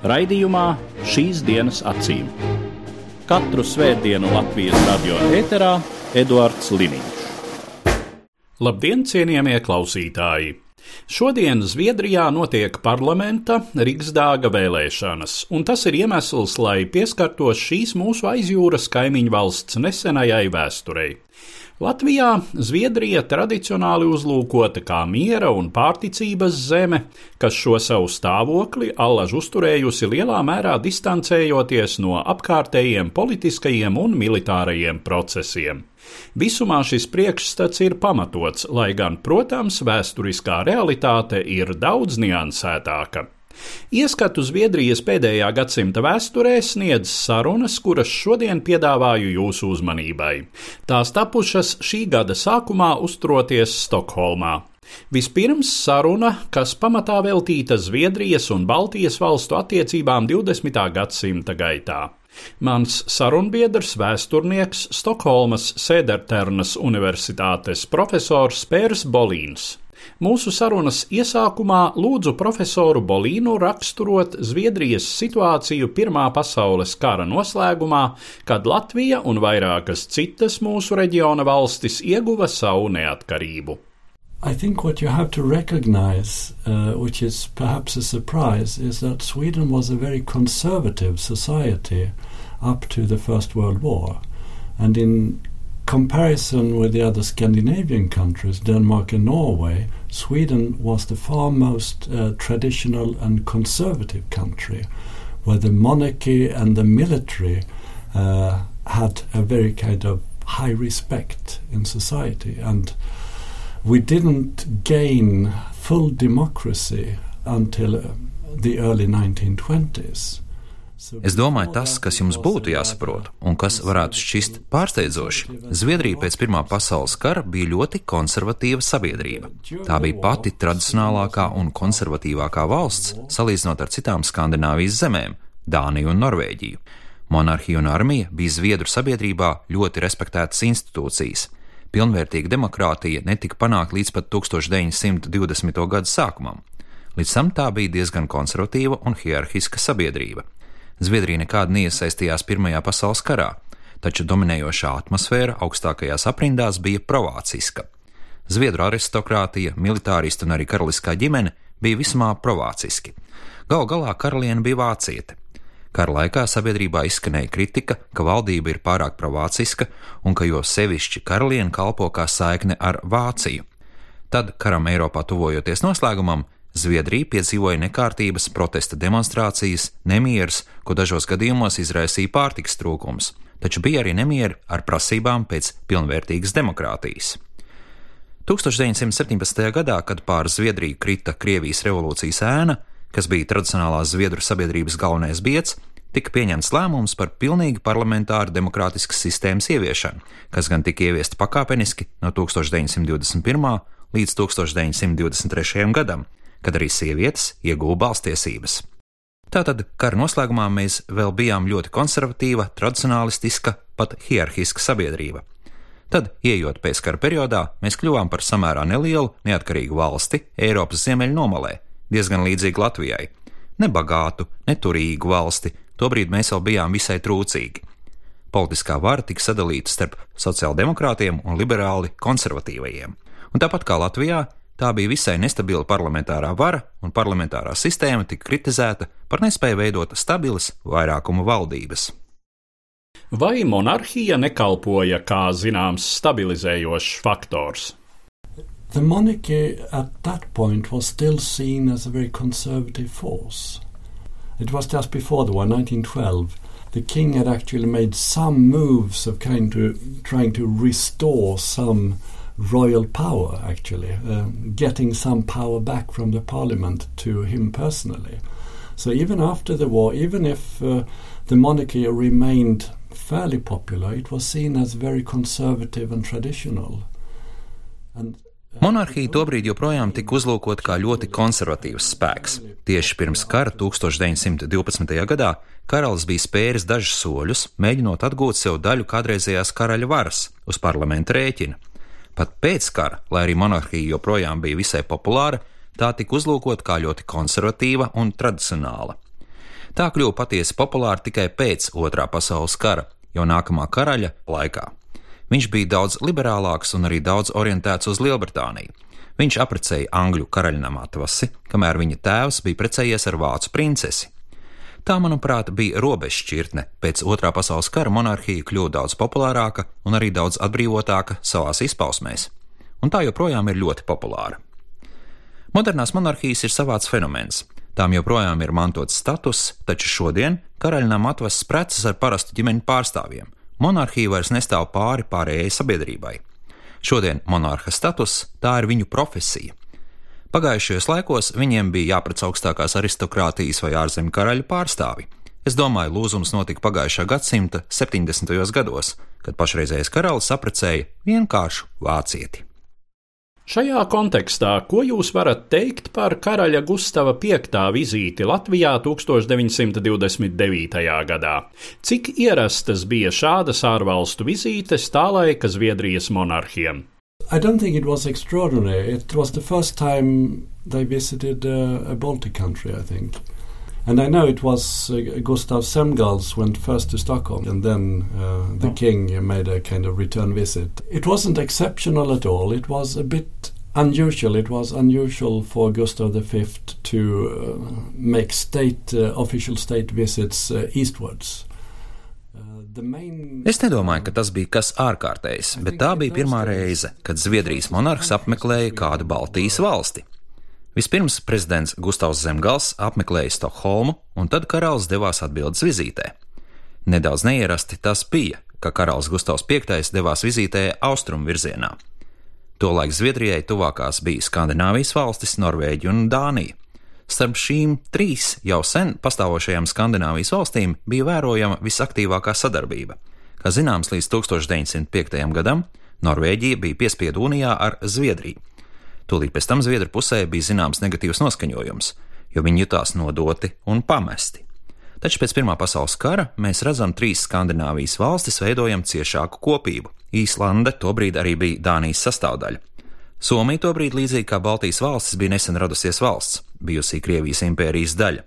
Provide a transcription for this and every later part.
Raidījumā šīs dienas acīm. Katru svētdienu Latvijas radio eterā Eduards Liniņš. Labdien, cienījamie klausītāji! Šodien Zviedrijā notiek parlamenta Riksdāga vēlēšanas, un tas ir iemesls, lai pieskartos šīs mūsu aizjūras kaimiņu valsts nesenajai vēsturei. Latvijā Zviedrija tradicionāli uzlūkota kā miera un pārticības zeme, kas šo savu stāvokli allaž uzturējusi lielā mērā distancējoties no apkārtējiem politiskajiem un militārajiem procesiem. Visumā šis priekšstats ir pamatots, lai gan, protams, vēsturiskā realitāte ir daudz niansētāka. Ieskatu Zviedrijas pēdējā gadsimta vēsturē sniedz sarunas, kuras šodien piedāvāju jūsu uzmanībai. Tās tapušas šī gada sākumā uzturoties Stokholmā. Vispirms saruna, kas pamatā veltīta Zviedrijas un Baltijas valstu attiecībām 20. gadsimta gaitā. Mans sarunbiedrs, vēsturnieks, Stokholmas Sēderternas Universitātes profesors Pērs Bolīns. Mūsu sarunas iesākumā lūdzu profesoru Bolīnu raksturot Zviedrijas situāciju Pirmā pasaules kara noslēgumā, kad Latvija un vairākas citas mūsu reģiona valstis ieguva savu neatkarību. I think what you have to recognize, uh, which is perhaps a surprise, is that Sweden was a very conservative society up to the First World War. And in comparison with the other Scandinavian countries, Denmark and Norway, Sweden was the far most uh, traditional and conservative country, where the monarchy and the military uh, had a very kind of high respect in society. And we didn't gain full democracy until uh, the early 1920s. Es domāju, tas, kas jums būtu jāsaprot, un kas varētu šķist pārsteidzoši, Zviedrija pēc Pirmā pasaules kara bija ļoti konservatīva sabiedrība. Tā bija pati tradicionālākā un konservatīvākā valsts, salīdzinot ar citām Skandināvijas zemēm - Dāniju un Norvēģiju. Monarhija un armija bija Zviedru sabiedrībā ļoti respektētas institūcijas. Pilnvērtīga demokrātija netika panākta līdz pat 1920. gada sākumam. Līdz tam tā bija diezgan konservatīva un hierarhiska sabiedrība. Zviedrija nekādi neiesaistījās Pirmajā pasaules karā, taču dominējošā atmosfēra augstākajās aprindās bija provāciska. Zviedru aristokrātija, militāristi un arī karaliskā ģimene bija visumā provāciski. Galu galā karaliene bija vāciete. Kara laikā sabiedrībā izskanēja kritika, ka valdība ir pārāk provāciska un ka jo sevišķi karaliene kalpo kā saikne ar Vāciju. Tad, karam Eiropā tuvojoties noslēgumam, Zviedrija piedzīvoja nekārtības, protesta demonstrācijas, nemierus, ko dažos gadījumos izraisīja pārtiks trūkums, taču bija arī nemieri ar prasībām pēc pilnvērtīgas demokrātijas. 1917. gadā, kad pār Zviedriju krita Krievijas revolūcijas ēna, kas bija tradicionālās Zviedru sabiedrības galvenais biets, tika pieņemts lēmums par pilnīgi parlamentāru demokrātiskas sistēmas ieviešanu, kas gan tika ieviesta pakāpeniski no 1921. līdz 1923. gadam, kad arī sievietes ieguva balstiesības. Tātad kara noslēgumā mēs vēl bijām ļoti konservatīva, tradicionālistiska, pat hierarhiska sabiedrība. Tad, ejot pēckara periodā, mēs kļuvām par samērā nelielu, neatkarīgu valsti Eiropas ziemeļu nomalē, diezgan līdzīgu Latvijai. Nebagātu, neturīgu valsti, tobrīd mēs vēl bijām visai trūcīgi. Politiskā vara tika sadalīta starp sociāldemokrātiem un liberāli konservatīvajiem. Un tāpat kā Latvijā, Tā bija visai nestabila parlamentārā vara, un parlamentārā sistēma tika kritizēta par nespēju veidot stabilas vairākuma valdības. Vai monarhija nekalpoja kā zināms stabilizējošs faktors? The monarchy at that point was still seen as a very conservative force. It was just before the war, 1912. The king had actually made some moves of kind of trying to restore some royal power, actually, uh, getting some power back from the parliament to him personally. So even after the war, even if uh, the monarchy remained fairly popular, it was seen as very conservative and traditional. And Monarhija tobrīd joprojām tika uzlūkota kā ļoti konservatīvs spēks. Tieši pirms kara 1912. gadā karalis bija spēris dažus soļus, mēģinot atgūt sev daļu kādreizējās karaļa varas uz parlamenta rēķina. Pat pēc kara, lai arī monarhija joprojām bija visai populāra, tā tika uzlūkota kā ļoti konservatīva un tradicionāla. Tā kļuva patiesi populāra tikai pēc Otrā pasaules kara, jau nākamā karaļa laikā. Viņš bija daudz liberālāks un arī daudz orientēts uz Lielbritāniju. Viņš apprecēja Angļu karaļnamā tvasi, kamēr viņa tēvs bija precējies ar vācu princesi. Tā, manuprāt, bija robežšķirtne. Pēc otrā pasaules kara monarhija kļuva daudz populārāka un arī daudz atbrīvotāka savās izpausmēs, un tā joprojām ir ļoti populāra. Modernās monarhijas ir savāds fenomens. Tām joprojām ir mantots status, taču šodien karaļnām atvests preces ar parastu ģimeņu pārstāvjiem, monarhija vairs nestāv pāri pārējai sabiedrībai. Šodien monarha status tā ir viņu profesija. Pagājušajos laikos viņiem bija jāprec augstākās aristokrātijas vai ārzemju karaļu pārstāvi. Es domāju, lūzums notika pagājušā gadsimta 70. gados, kad pašreizējais karalis apprecēja vienkāršu vācieti. Šajā kontekstā, ko jūs varat teikt par karaļa Gustava V vizīti Latvijā 1929. gadā? Cik ierastas bija šādas ārvalstu vizītes tā laika Zviedrijas monarhiem? I don't think it was extraordinary. It was the first time they visited uh, a Baltic country, I think. And I know it was uh, Gustav Semgals went first to Stockholm, and then uh, the oh. king made a kind of return visit. It wasn't exceptional at all. It was a bit unusual. It was unusual for Gustav V to uh, make state uh, official state visits uh, eastwards. Es nedomāju, ka tas bija kas ārkārtējs, bet tā bija pirmā reize, kad Zviedrijas monarhs apmeklēja kādu Baltijas valsti. Vispirms prezidents Gustavs Zemgals apmeklēja Stokholmu, un tad karalis devās atbildes vizītē. Nedaudz neierasti tas bija, ka karalis Gustavs V devās vizītē austrumu virzienā. Tolaik Zviedrijai tuvākās bija Skandināvijas valstis, Norvēģija un Dānija. Starp šīm trīs jau sen pastāvošajām Skandināvijas valstīm bija vērojama visaktīvākā sadarbība. Kā zināms, līdz 1905. gadam Norvēģija bija piespiedu unijā ar Zviedriju. Tūlīt pēc tam Zviedru pusē bija zināms negatīvs noskaņojums, jo viņi jutās nodoti un pamesti. Taču pēc Pirmā pasaules kara mēs redzam trīs Skandināvijas valstis veidojam ciešāku kopību. Īslande tobrīd arī bija Dānijas sastāvdaļa. Somija tobrīd, līdzīgi kā Baltijas valstis, bija nesen radusies valsts, bijusī Krievijas impērijas daļa.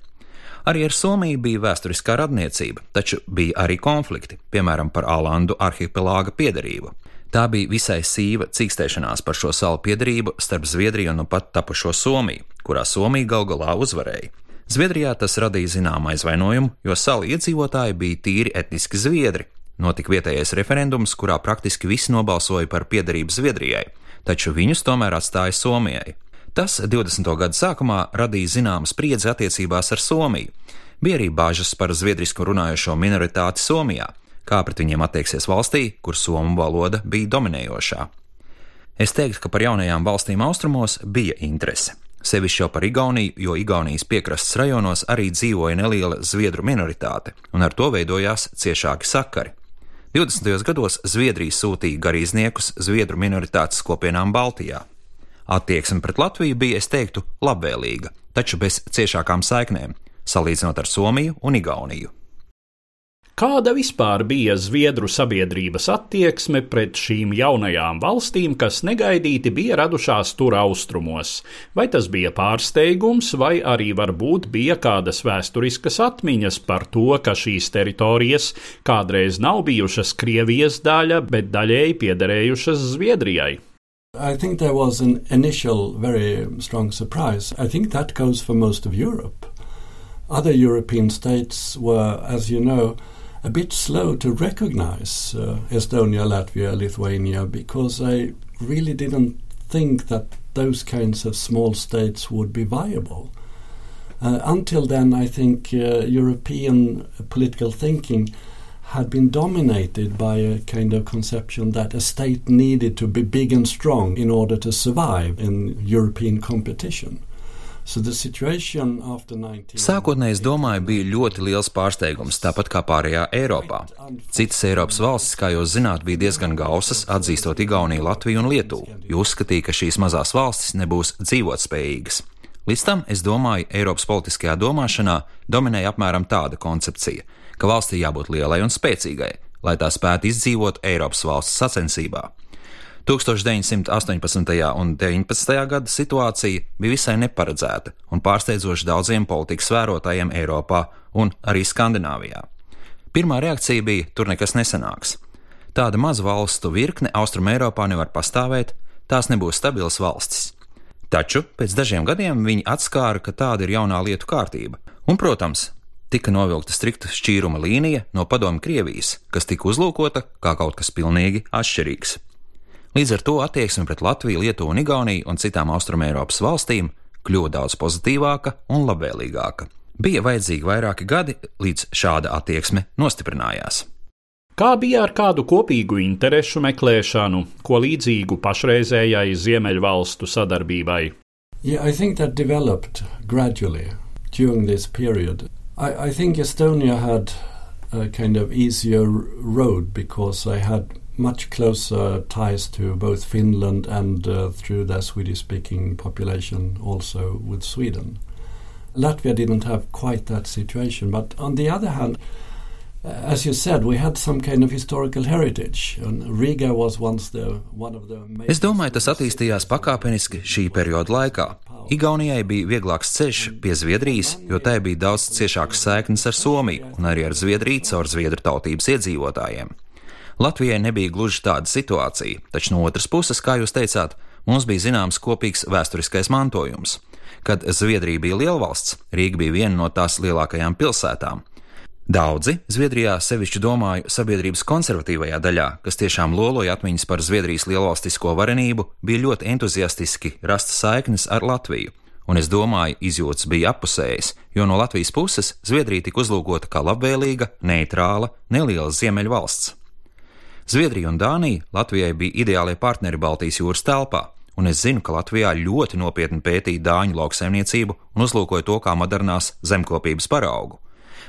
Arī ar Somiju bija vēsturiskā radniecība, taču bija arī konflikti, piemēram, par Alandu arhipelāga piedarību. Tā bija visai sīva cīkstēšanās par šo salu piedarību starp Zviedriju un nu pat tapušo Somiju, kurā Somija gal galā uzvarēja. Zviedrijā tas radīja zināmu aizvainojumu, jo salu iedzīvotāji bija tīri etniski zviedri. Notika vietējais referendums, kurā praktiski visi nobalsoja par piedarību Zviedrijai, taču viņus tomēr atstāja Somijai. Tas 20. gada sākumā radīja zināmu spriedzi attiecībās ar Somiju. Bija arī bāžas par zviedrisku runājošo minoritāti Somijā kā pret viņiem attieksies valstī, kur somu valoda bija dominējošā. Es teiktu, ka par jaunajām valstīm austrumos bija interese. Sevišķi jau par Igauniju, jo Igaunijas piekrastes rajonos arī dzīvoja neliela zviedru minoritāte, un ar to veidojās ciešāki sakari. 20. gados Zviedrija sūtīja garīdzniekus zviedru minoritātes kopienām Baltijā. Attieksme pret Latviju bija, es teiktu, labvēlīga, taču bez ciešākām saiknēm, salīdzinot ar Somiju un Igauniju. Kāda vispār bija Zviedru sabiedrības attieksme pret šīm jaunajām valstīm, kas negaidīti bija radušās tur austrumos? Vai tas bija pārsteigums, vai arī varbūt bija kādas vēsturiskas atmiņas par to, ka šīs teritorijas kādreiz nav bijušas Krievijas daļa, bet daļēji piederējušas Zviedrijai? I think there was an initial very strong surprise. I think that goes for most of Europe. Other European states were, as you know, a bit slow to recognize uh, Estonia, Latvia, Lithuania because I really didn't think that those kinds of small states would be viable. Uh, until then, I think uh, European political thinking had been dominated by a kind of conception that a state needed to be big and strong in order to survive in European competition. Sākotnēji, es domāju, bija ļoti liels pārsteigums, tāpat kā pārējā Eiropā. Citas Eiropas valstis, kā jūs zināt, bija diezgan gausas, atzīstot Igauniju, Latviju un Lietuvu, jo uzskatīja, ka šīs mazās valstis nebūs dzīvotspējīgas. Līdz tam, es domāju, Eiropas politiskajā domāšanā dominēja apmēram tāda koncepcija, ka valstī jābūt lielai un spēcīgai, lai tā spētu izdzīvot Eiropas valsts sacensībā. 1918. un 19. gada situācija bija visai neparedzēta un pārsteidzoša daudziem politikas vērotājiem Eiropā un arī Skandināvijā. Pirmā reakcija bija: tur nekas nesanāks. Tāda maza valstu virkne Austrum Eiropā nevar pastāvēt, tās nebūs stabilas valstis. Taču pēc dažiem gadiem viņi atskāra, ka tāda ir jaunā lietu kārtība, un, protams, tika novilkta strikta šķīruma līnija no padomu Krievijas, kas tika uzlūkota kā kaut kas pilnīgi atšķirīgs. Līdz ar to attieksme pret Latviju, Lietuvu un Igauniju un citām Austrumēropas valstīm kļuva daudz pozitīvāka un labvēlīgāka. Bija vajadzīgi vairāki gadi, līdz šāda attieksme nostiprinājās. Kā bija ar kādu kopīgu interešu meklēšanu, ko līdzīgu pašreizējai Ziemeļvalstu sadarbībai? Yeah, I think that developed gradually during this period. I, I think Estonia had a kind of easier road because I had much closer ties to both Finland and uh, through their Swedish speaking population also with Sweden. Latvia didn't have quite that situation, but on the other hand, as you said, we had some kind of historical heritage, and Riga was once the one of the. Es domāju, tas attīstījās pakāpeniski šī perioda laikā. Igaunijai bija vieglāks ceļš pie Zviedrijas, jo tai bija daudz ciešākas saiknes ar Somiju un arī ar Zviedriju caur zviedru tautības iedzīvotājiem. Latvijai nebija gluži tāda situācija, taču no otras puses, kā jūs teicāt, mums bija zināms kopīgs vēsturiskais mantojums. Kad Zviedrija bija lielvalsts, Rīga bija viena no tās lielākajām pilsētām. Daudzi Zviedrijā sevišķi domāju sabiedrības konservatīvajā daļā, kas tiešām loloja atmiņas par Zviedrijas lielvalstisko varenību, bija ļoti entuziastiski rasta saiknes ar Latviju, un es domāju, izjūtas bija apusējas, jo no Latvijas puses Zviedrija tika uzlūkota kā labvēlīga, neitrāla, neliela ziemeļvalsts. Zviedrija un Dānija Latvijai bija ideālie partneri Baltijas jūras telpā, un es zinu, ka Latvijā ļoti nopietni pētīja dāņu lauksaimniecību un uzlūkoja to kā modernās zemkopības paraugu.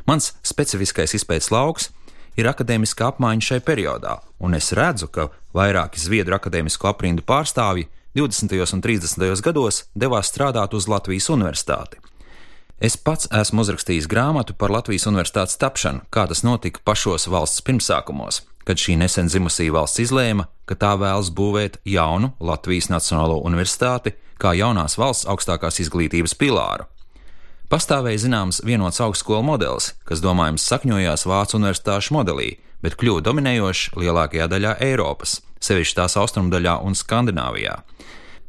Mans specifiskais izpētes lauks ir akadēmiskā apmaiņa šai periodā, un es redzu, ka vairāki Zviedru akadēmisko aprindu pārstāvji 20. un 30. gados devās strādāt uz Latvijas universitāti. Es pats esmu uzrakstījis grāmatu par Latvijas universitātes tapšanu, kā tas notika pašos valsts pirmsākumos kad šī nesen zimusī valsts izlēma, ka tā vēlas būvēt jaunu Latvijas Nacionālo universitāti kā jaunās valsts augstākās izglītības pilāru. Pastāvēja zināms vienots augstskolu modelis, kas domājams sakņojās Vācu universitāšu modelī, bet kļuva dominējošs lielākajā daļā Eiropas, sevišķi tās austrumdaļā un Skandināvijā.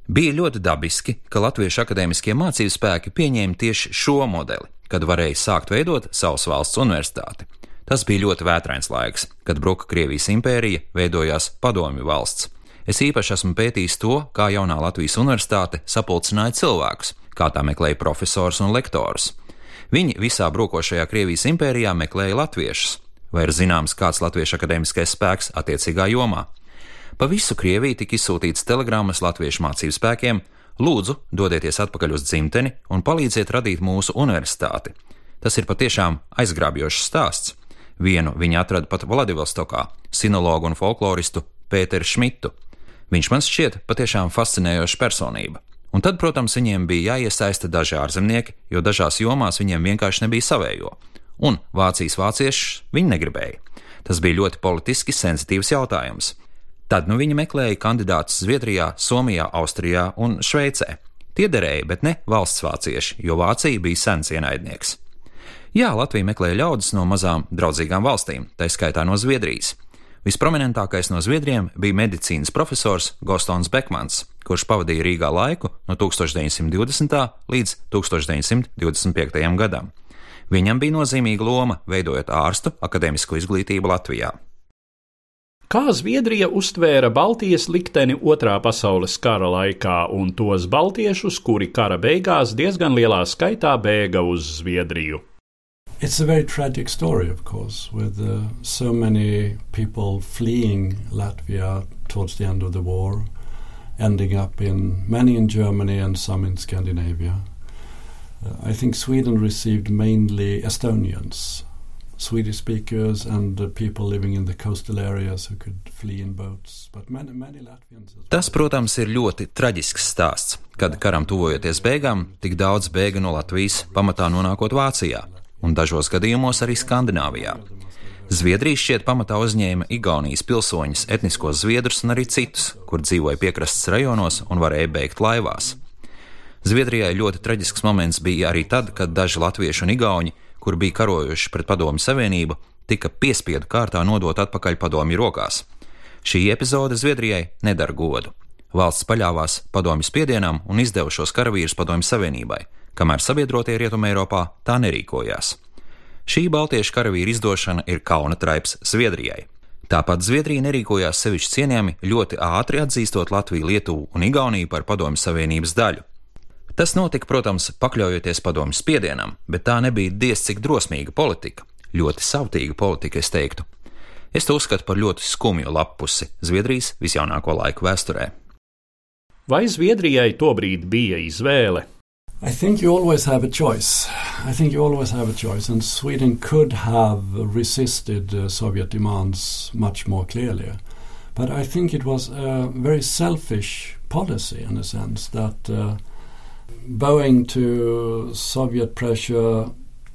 Bija ļoti dabiski, ka latviešu akadēmiskie mācību spēki pieņēma tieši šo modeli, kad varēja sākt veidot savas valsts universitāti. Tas bija ļoti vētrains laiks, kad bruka Krievijas impērija, veidojās padomju valsts. Es īpaši esmu pētījis to, kā jaunā Latvijas universitāte sapulcināja cilvēkus, kā tā meklēja profesorus un lektorus. Viņi visā brukošajā Krievijas impērijā meklēja latviešus, vai ir zināms, kāds latviešu akadēmiskais spēks attiecīgā jomā. Pa visu Krieviju tika izsūtīts telegrammas latviešu mācību spēkiem: Lūdzu, dodieties atpakaļ uz dzimteni un palīdziet radīt mūsu universitāti. Tas ir patiešām aizgrābjošs stāsts. Vienu viņi atrada pat Vladivostokā, sinologu un folkloristu Pēteru Šmitu. Viņš man šķiet patiešām fascinējoša personība. Un tad, protams, viņiem bija jāiesaista daži ārzemnieki, jo dažās jomās viņiem vienkārši nebija savējo. Un Vācijas vāciešus viņi negribēja. Tas bija ļoti politiski sensitīvs jautājums. Tad nu viņi meklēja kandidātus Zviedrijā, Somijā, Austrijā un Šveicē. Tie derēja, bet ne valsts vācieši, jo Vācija bija sens ienaidnieks. Jā, Latvija meklēja ļaudis no mazām draudzīgām valstīm, tā skaitā no Zviedrijas. Visprominentākais no Zviedriem bija medicīnas profesors Gostons Bekmans, kurš pavadīja Rīgā laiku no 1920. līdz 1925. gadam. Viņam bija nozīmīga loma veidojot ārstu akadēmisko izglītību Latvijā. Kā Zviedrija uztvēra Baltijas likteni Otrā pasaules kara laikā un tos baltiešus, kuri kara beigās diezgan lielā skaitā bēga uz Zviedriju? It's a very tragic story, of course, with uh, so many people fleeing Latvia towards the end of the war, ending up in many in Germany and some in Scandinavia. Uh, I think Sweden received mainly Estonians, Swedish speakers, and uh, people living in the coastal areas who could flee in boats. But many, many Latvians. as Tas, protams, ir ļoti traģisks stāsts, kad karam tuvojoties beigām, tik daudz bēga no Latvijas, pamatā nonākot Vācijā, un dažos gadījumos arī Skandināvijā. Zviedrija šķiet pamatā uzņēma Igaunijas pilsoņus, etniskos zviedrus un arī citus, kur dzīvoja piekrastes rajonos un varēja beigt laivās. Zviedrijai ļoti traģisks moments bija arī tad, kad daži latvieši un igauni, kur bija karojuši pret Padomju Savienību, tika piespiedu kārtā nodot atpakaļ padomju rokās. Šī epizode Zviedrijai nedara godu. Valsts paļāvās padomju spiedienam un izdeva šos karavīrus Padomju Savienībai, kamēr sabiedrotie Rietumē Eiropā tā nerīkojās. Šī baltiešu karavīra izdošana ir kauna traips Zviedrijai. Tāpat Zviedrija nerīkojās sevišķi cienījami, ļoti ātri atzīstot Latviju, Lietuvu un Igauniju par Padomju Savienības daļu. Tas notika, protams, pakļaujoties padomju spiedienam, bet tā nebija diez cik drosmīga politika, ļoti sautīga politika, es teiktu. Es to uzskatu par ļoti skumju lapusi Zviedrijas visjaunāko laiku vēsturē. Vai Zviedrijai tobrīd bija izvēle? I think you always have a choice. I think you always have a choice, and Sweden could have resisted uh, Soviet demands much more clearly. But I think it was a very selfish policy in a sense that uh, bowing to Soviet pressure uh,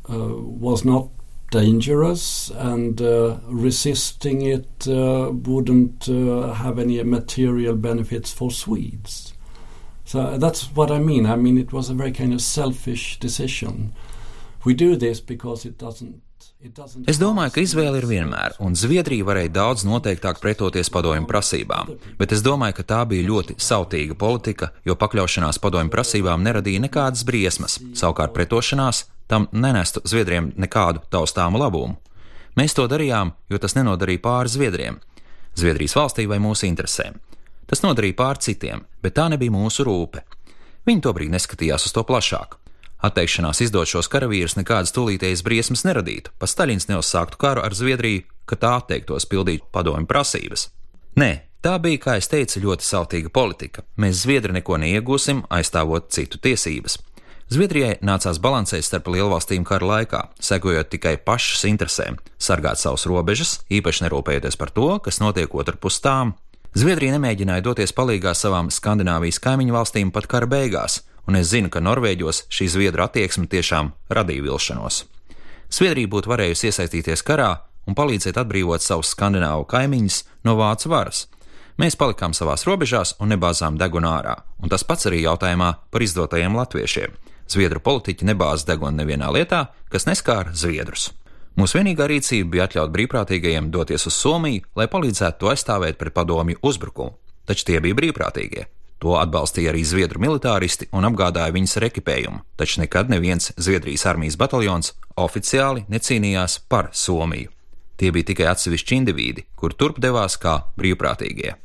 was not dangerous, and uh, resisting it uh, wouldn't uh, have any material benefits for Swedes. So that's what I mean. I mean, it was a very kind of selfish decision. We do this because it doesn't. It doesn't Es domāju, ka izvēle ir vienmēr, un Zviedrija varēja daudz noteiktāk pretoties padomju prasībām, bet es domāju, ka tā bija ļoti sautīga politika, jo pakļaušanās padomju prasībām neradīja nekādas briesmas, savukārt pretošanās tam nenestu Zviedriem nekādu taustāmu labumu. Mēs to darījām, jo tas nenodarīja pāri Zviedriem, Zviedrijas valstī vai mūsu interesēm. Tas nodarīja pāri citiem, bet tā nebija mūsu rūpe. Viņi tobrīd neskatījās uz to plašāk. Atteikšanās izdot šos karavīrus nekādas tūlītējas briesmas neradītu, pa Staļins neuzsāktu karu ar Zviedriju, ka tā atteiktos pildīt padomju prasības. Nē, tā bija, kā es teicu, ļoti sautīga politika. Mēs Zviedri neko neiegūsim, aizstāvot citu tiesības. Zviedrijai nācās balansēt starp lielvalstīm kara laikā, sekojot tikai pašas interesēm, sargāt savus robežas, īpaši nerūpējoties par to, kas notiek otrpus tām. Zviedrija nemēģināja doties palīgā savām Skandināvijas kaimiņu valstīm pat kara beigās, un es zinu, ka Norvēģos šī zviedru attieksme tiešām radīja vilšanos. Zviedrija būtu varējusi iesaistīties karā un palīdzēt atbrīvot savus skandināvu kaimiņus no vācu varas. Mēs palikām savās robežās un nebāzām degunu ārā, un tas pats arī jautājumā par izdotajiem latviešiem. Zviedru politiķi nebāz degunu nevienā lietā, kas neskāra zviedrus. Mūsu vienīgā rīcība bija atļaut brīvprātīgajiem doties uz Somiju, lai palīdzētu to aizstāvēt pret padomju uzbrukumu, taču tie bija brīvprātīgie. To atbalstīja arī zviedru militāristi un apgādāja viņus ar ekipējumu, taču nekad neviens Zviedrijas armijas bataljons oficiāli necīnījās par Somiju. Tie bija tikai atsevišķi indivīdi, kur turp devās kā brīvprātīgie.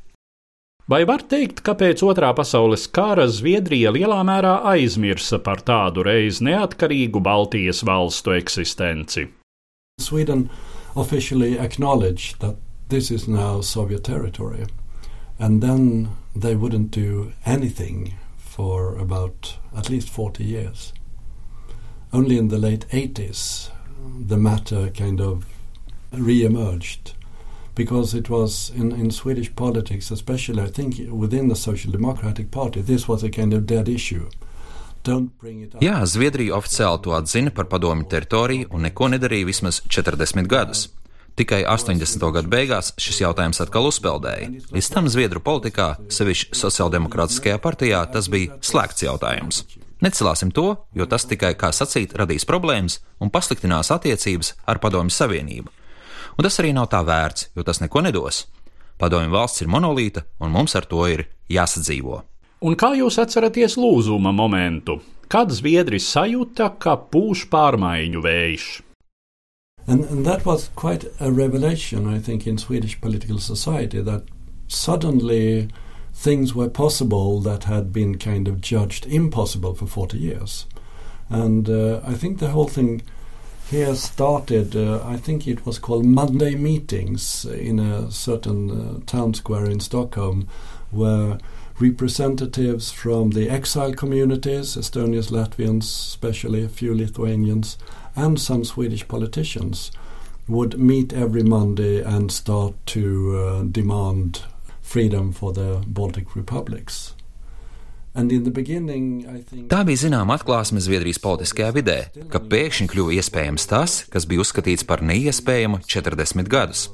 Vai var teikt, ka pēc otrā pasaules kara Zviedrija lielā mērā aizmirsa par tādu reiz neatkarīgu Baltijas valstu eksistenci? Sweden officially acknowledged that this is now Soviet territory, and then they wouldn't do anything for about at least 40 years. Only in the late 80s, the matter kind of re emerged because it was in, in Swedish politics, especially I think within the Social Democratic Party, this was a kind of dead issue. Jā, Zviedrija oficiāli to atzina par padomju teritoriju un neko nedarīja vismaz 40 gadus. Tikai 80. gadu beigās šis jautājums atkal uzpeldēja. Līdz tam Zviedru politikā, sevišķi sociāldemokrātiskajā partijā, tas bija slēgts jautājums. Necelāsim to, jo tas tikai, kā sacīt, radīs problēmas un pasliktinās attiecības ar Padomju Savienību. Un tas arī nav tā vērts, jo tas neko nedos. Padomju valsts ir monolīta, un mums ar to ir jāsadzīvo. Un kā jūs atceraties lūzuma momentu, kad Zviedri sajūta, ka pūš pārmaiņu vējš? And, and that was quite a revelation, I think, in Swedish political society that suddenly things were possible that had been kind of judged impossible for 40 years. And uh, I think the whole thing here started, uh, I think it was called Monday meetings in a certain uh, town square in Stockholm, where representatives from the exile communities, Estonians, Latvians, especially a few Lithuanians, and some Swedish politicians would meet every Monday and start to uh, demand freedom for the Baltic republics. Tā bija zināma atklāsme Zviedrijas politiskajā vidē, ka pēkšņi kļuva iespējams tas, kas bija uzskatīts par neiespējamu 40 gadus.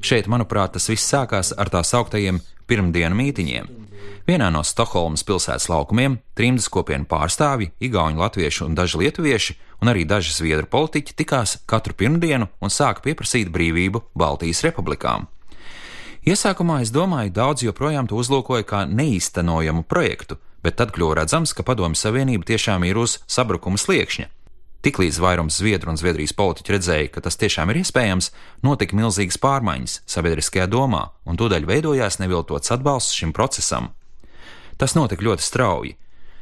Šeit, manuprāt, tas viss sākās ar tā sauktajiem pirmdienu mītiņiem. Vienā no Stokholmas pilsētas laukumiem trimdas kopienu pārstāvji, igauņu, latviešu un daži lietuvieši, un arī daži zviedru politiķi tikās katru pirmdienu un sāka pieprasīt brīvību Baltijas republikām. Iesākumā es domāju, daudz joprojām to uzlūkoja kā neīstenojamu projektu, bet tad kļuva redzams, ka Padomju Savienība tiešām ir uz sabrukuma sliekšņa. Tiklīdz vairums Zviedru un Zviedrijas politiķi redzēja, ka tas tiešām ir iespējams, notika milzīgas pārmaiņas sabiedriskajā domā, un tūdaļ veidojās neviltots atbalsts šim procesam. Tas notika ļoti strauji.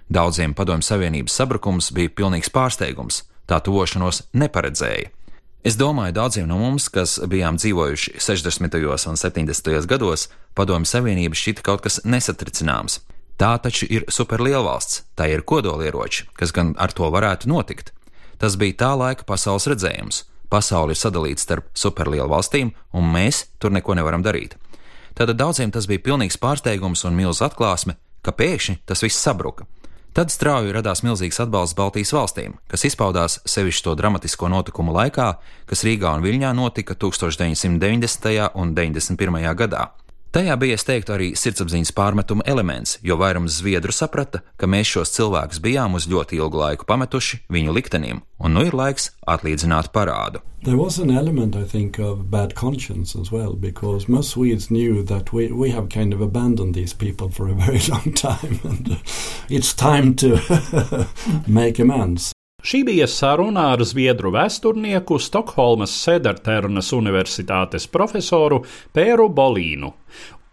Daudziem Padomju Savienības sabrukums bija pilnīgs pārsteigums, tā tuvošanos neparedzēja. Es domāju, daudziem no mums, kas bijām dzīvojuši 60. un 70. gados, Padomju Savienība šķita kaut kas nesatricināms. Tā taču ir superlielvalsts, tā ir kodolieroči, kas gan ar to varētu notikt. Tas bija tā laika pasaules redzējums. Pasaule ir sadalīta starp superlielu valstīm, un mēs tur neko nevaram darīt. Tātad daudziem tas bija pilnīgs pārsteigums un milzīga atklāsme, ka pēkšņi tas viss sabruka. Tad strauji radās milzīgs atbalsts Baltijas valstīm, kas izpaudās sevišķi to dramatisko notikumu laikā, kas Rīgā un Viļņā notika 1990. un 91. gadā. Tajā bija, es teiktu, arī sirdsapziņas pārmetuma elements, jo vairums zviedru saprata, ka mēs šos cilvēkus bijām uz ļoti ilgu laiku pametuši viņu liktenim, un nu ir laiks atlīdzināt parādu. There was an element, I think, of bad conscience as well, because most Swedes knew that we, we have kind of abandoned these people for a very long time, and it's time to make amends. Šī bija saruna ar zviedru vēsturnieku Stokholmas Sederternas Universitātes profesoru Pēru Bolīnu.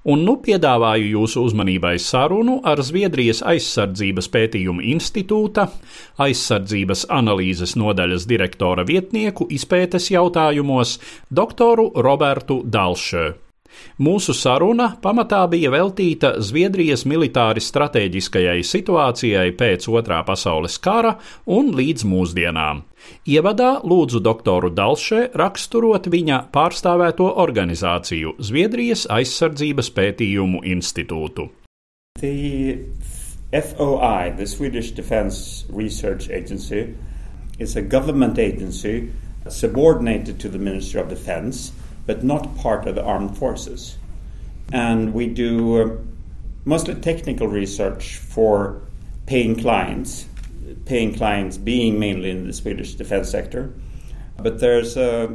Un nu piedāvāju jūsu uzmanībai sarunu ar Zviedrijas aizsardzības pētījumu institūta, aizsardzības analīzes nodaļas direktora vietnieku izpētes jautājumos, doktoru Robertu Dalšēju. Mūsu saruna pamatā bija veltīta Zviedrijas militāri strateģiskajai situācijai pēc Otrā pasaules kara un līdz mūsdienām. Ievadā lūdzu doktoru Dalše raksturot viņa pārstāvēto organizāciju Zviedrijas aizsardzības pētījumu institūtu. The FOI, the Swedish Defense Research Agency, is a government agency subordinated to the Ministry of Defense but not part of the armed forces. And we do uh, mostly technical research for paying clients, paying clients being mainly in the Swedish defense sector. But there's a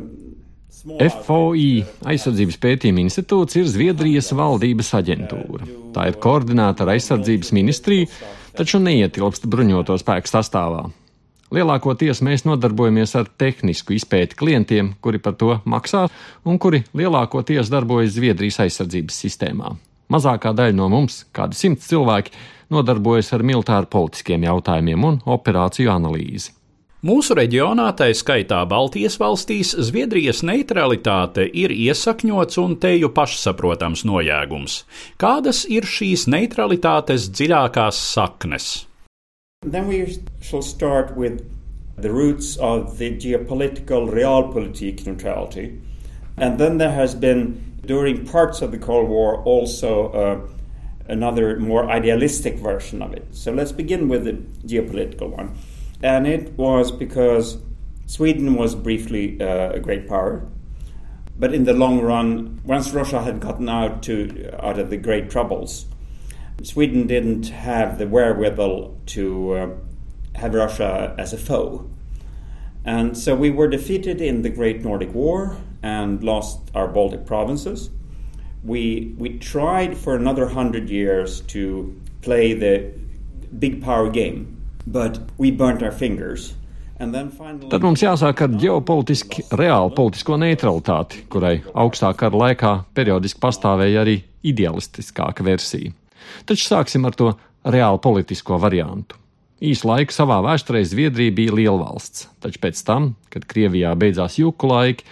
FOI aizsardzības pētījuma institūts ir Zviedrijas valdības aģentūra. Tā ir koordinēta ar aizsardzības ministriju, taču neietilpst bruņoto spēku sastāvā. Lielākoties mēs nodarbojamies ar tehnisku izpēti klientiem, kuri par to maksā un kuri lielākoties darbojas Zviedrijas aizsardzības sistēmā. Mazākā daļa no mums, kādi simts cilvēki, nodarbojas ar militāru politiskiem jautājumiem un operāciju analīzi. Mūsu reģionā, tā skaitā Baltijas valstīs, Zviedrijas neutralitāte ir iesakņots un teju pašsaprotams nojēgums. Kādas ir šīs neutralitātes dziļākās saknes? Then we shall start with the roots of the geopolitical realpolitik neutrality. And then there has been, during parts of the Cold War, also uh, another more idealistic version of it. So let's begin with the geopolitical one. And it was because Sweden was briefly uh, a great power. But in the long run, once Russia had gotten out, to, out of the great troubles, Sweden didn't have the wherewithal to uh, have Russia as a foe. And so we were defeated in the Great Nordic War and lost our Baltic provinces. We, we tried for another hundred years to play the big power game, but we burnt our fingers. Tad mums jāsāk ar ģeopolitiski reālu politisko neutralitāti, kurai augstā kara laikā periodiski pastāvēja arī idealistiskāka versija. Taču sāksim ar to reāli politisko variantu. Īsu laiku savā vēsturē Zviedrija bija liela valsts, taču pēc tam, kad Krievijā beidzās juku laiki,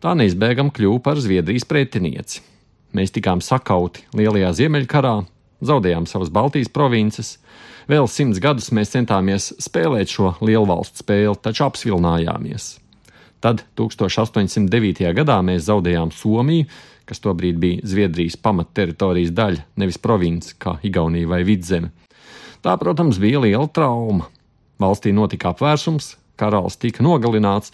tā neizbēgam kļuva par Zviedrijas pretinieci. Mēs tikām sakauti Lielajā Ziemeļkarā, zaudējām savas Baltijas provinces. Vēl simts gadus mēs centāmies spēlēt šo lielvalstu spēli, taču apsvilnājāmies. Tad 1809. gadā mēs zaudējām Somiju, kas tobrīd bija Zviedrijas pamatteritorijas daļa, nevis province kā Igaunija vai Vidzeme. Tā, protams, bija liela trauma. Valstī notika apvērsums, karalis tika nogalināts,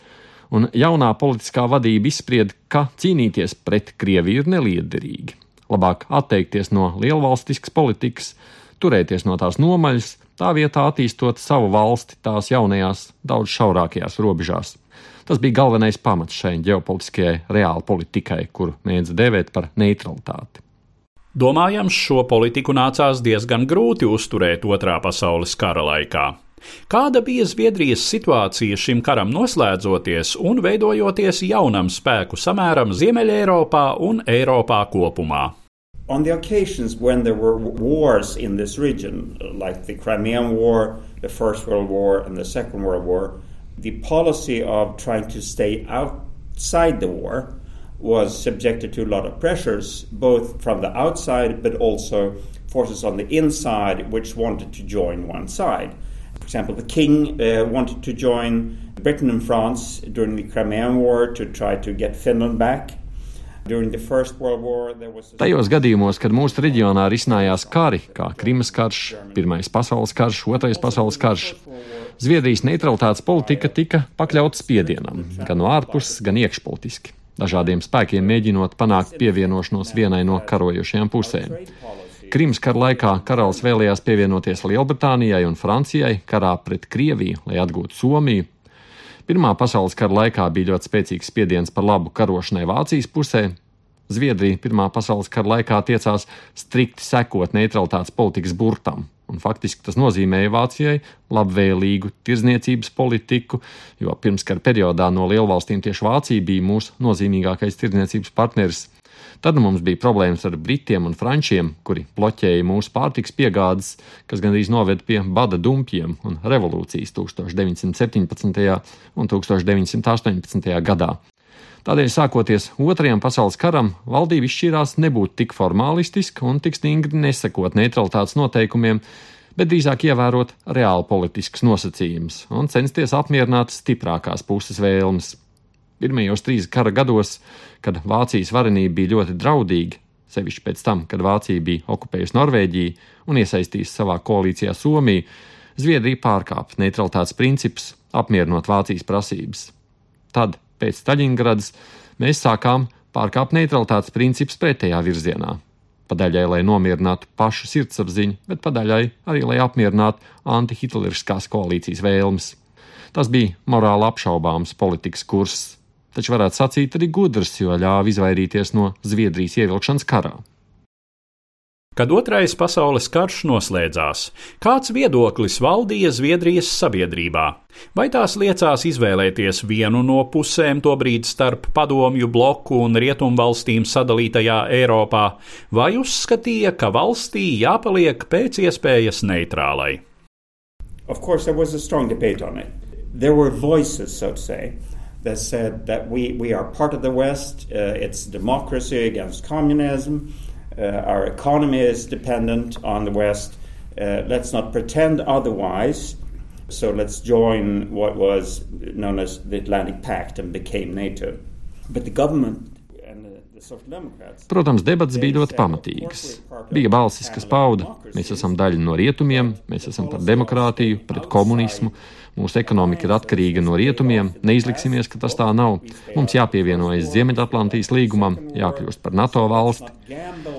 un jaunā politiskā vadība izsprieda, ka cīnīties pret Krieviju ir neliederīgi. Labāk atteikties no lielvalstiskas politikas, turēties no tās nomaļas, tā vietā attīstot savu valsti tās jaunajās, daudz šaurākajās robežās. Tas bija galvenais pamats šai ģeopolitiskajai reāla politikai, kuru mēdz dēvēt par neutralitāti. Domājams, šo politiku nācās diezgan grūti uzturēt Otrā pasaules kara laikā. Kāda bija Zviedrijas situācija šim karam noslēdzoties un veidojoties jaunam spēku samēram Ziemeļeiropā un Eiropā kopumā? On the occasions when there were wars in this region, like the Crimean War, the First World War, and the Second World War, the policy of trying to stay outside the war was subjected to a lot of pressures, both from the outside but also forces on the inside which wanted to join one side. For example, the king uh, wanted to join Britain and France during the Crimean War to try to get Finland back. Tajos gadījumos, kad mūsu reģionā risinājās kari, kā Krimas karš, Pirmais pasaules karš, Otrais pasaules karš, Zviedrijas neutralitātes politika tika pakļauta spiedienam, gan no ārpuses, gan iekšpolitiski, dažādiem spēkiem mēģinot panākt pievienošanos vienai no karojošajām pusēm. Krimas kara laikā karalis vēlējās pievienoties Lielbritānijai un Francijai karā pret Krieviju, lai atgūtu Somiju, Pirmā pasaules kara laikā bija ļoti spēcīgs spiediens par labu karošanai Vācijas pusē. Zviedrija Pirmā pasaules kara laikā tiecās strikti sekot neutralitātes politikas burtam, un faktiski tas nozīmēja Vācijai labvēlīgu tirzniecības politiku, jo pirmskara periodā no lielvalstīm tieši Vācija bija mūsu nozīmīgākais tirzniecības partneris. Tad mums bija problēmas ar britiem un frančiem, kuri bloķēja mūsu pārtiks piegādes, kas gandrīz noveda pie bada dumpiem un revolūcijas 1917. un 1918. gadā. Tādēļ, sākoties Otrajam pasaules karam, valdība izšķīrās nebūt tik formālistiska un tik stingri nesekot neutralitātes noteikumiem, bet drīzāk ievērot reāli politiskus nosacījumus un censties apmierināt stiprākās puses vēlmes. Pirmajos trīs kara gados, kad Vācijas varenība bija ļoti draudīga, sevišķi pēc tam, kad Vācija bija okupējusi Norvēģiju un iesaistījusi savā koalīcijā Somiju, Zviedrija pārkāpa neutralitātes principus, apmierinot Vācijas prasības. Tad, pēc Staļingradas, mēs sākām pārkāpt neutralitātes principus pretējā virzienā. Padaļai, lai nomierinātu pašu sirdsapziņu, bet padaļai arī, lai apmierinātu antihitleriskās koalīcijas vēlmes. Tas bija morāli apšaubāms politikas kurss, taču varētu sacīt arī gudrs, jo ļāva izvairīties no Zviedrijas ievilkšanas karā. Kad otrais pasaules karš noslēdzās, kāds viedoklis valdīja Zviedrijas sabiedrībā? Vai tās liecās izvēlēties vienu no pusēm tobrīd starp padomju bloku un rietumvalstīm sadalītajā Eiropā, vai uzskatīja, ka valstī jāpaliek pēc iespējas neitrālai? Of course, there was a strong debate on it. There were voices, so to say, that said that we, we are part of the West, uh, it's democracy against communism, our economy is dependent on the West. Uh, let's not pretend otherwise. So let's join what was known as the Atlantic Pact and became NATO. But the government Protams, debats bija ļoti pamatīgas. Bija balsis, kas pauda, mēs esam daļa no rietumiem, mēs esam par demokrātiju, pret komunismu, Mūsu ekonomika ir atkarīga no rietumiem, neizliksimies, ka tas tā nav. Mums jāpievienojas Ziemeļatlantijas līgumam, jākļūst par NATO valsti.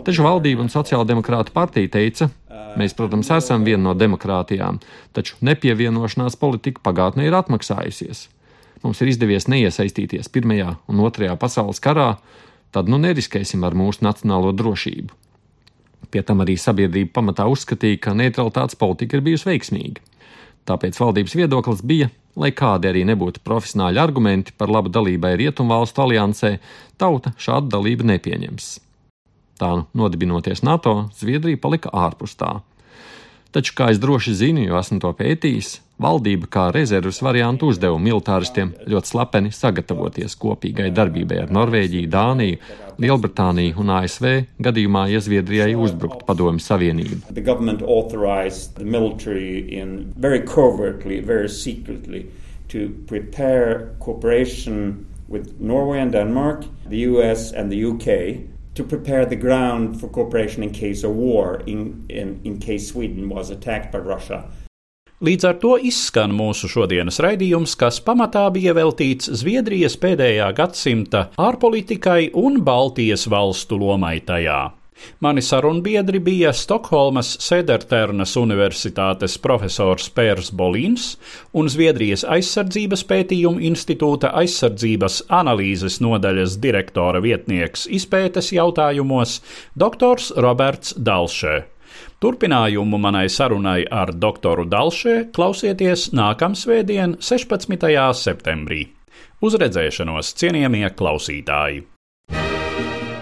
Taču valdība un sociāldemokrāta partija teica, mēs, protams, esam viena no demokrātijām, taču nepievienošanās politika pagātnē ir atmaksājusies. Mums ir izdevies neiesaistīties Pirmajā un Otrajā pasaules karā, tad nu neriskēsim ar mūsu nacionālo drošību. Pie tam arī sabiedrība pamatā uzskatīja, ka neutralitātes politika ir bijusi veiksmīga. Tāpēc valdības viedoklis bija, lai kādi arī nebūtu profesionāļi argumenti par labu dalībai Rietumvalstu aliansē, tauta šādu dalību nepieņems. Tā nu, nodibinoties NATO, Zviedrija palika ārpus tā. Taču, kā es droši zinu, jo esmu to pētījis, valdība kā rezerves variantu uzdeva militāristiem ļoti slepeni sagatavoties kopīgai darbībai ar Norvēģiju, Dāniju, Lielbritāniju un ASV gadījumā, ja Zviedrijai uzbruktu Padomju Savienību. To prepare cooperation with Norway and Denmark, the US and the UK to prepare the ground for cooperation in case of war, in, in, in case Sweden was attacked by Russia. Līdz ar to izskan mūsu šodienas raidījums, kas pamatā bija veltīts Zviedrijas pēdējā gadsimta ārpolitikai un Baltijas valstu lomai tajā. Mani sarunbiedri bija Stokholmas Sederternas Universitātes profesors Pērs Bolīns un Zviedrijas aizsardzības pētījumu institūta aizsardzības analīzes nodaļas direktora vietnieks izpētes jautājumos doktors Roberts Dalšē. Turpinājumu manai sarunai ar doktoru Dalšē klausieties nākamsvētdien, 16. septembrī. Uz redzēšanos, cienījamie klausītāji!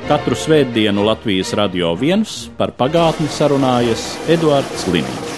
Katru svētdienu Latvijas radio viens par pagātni sarunājas Eduards Līniju.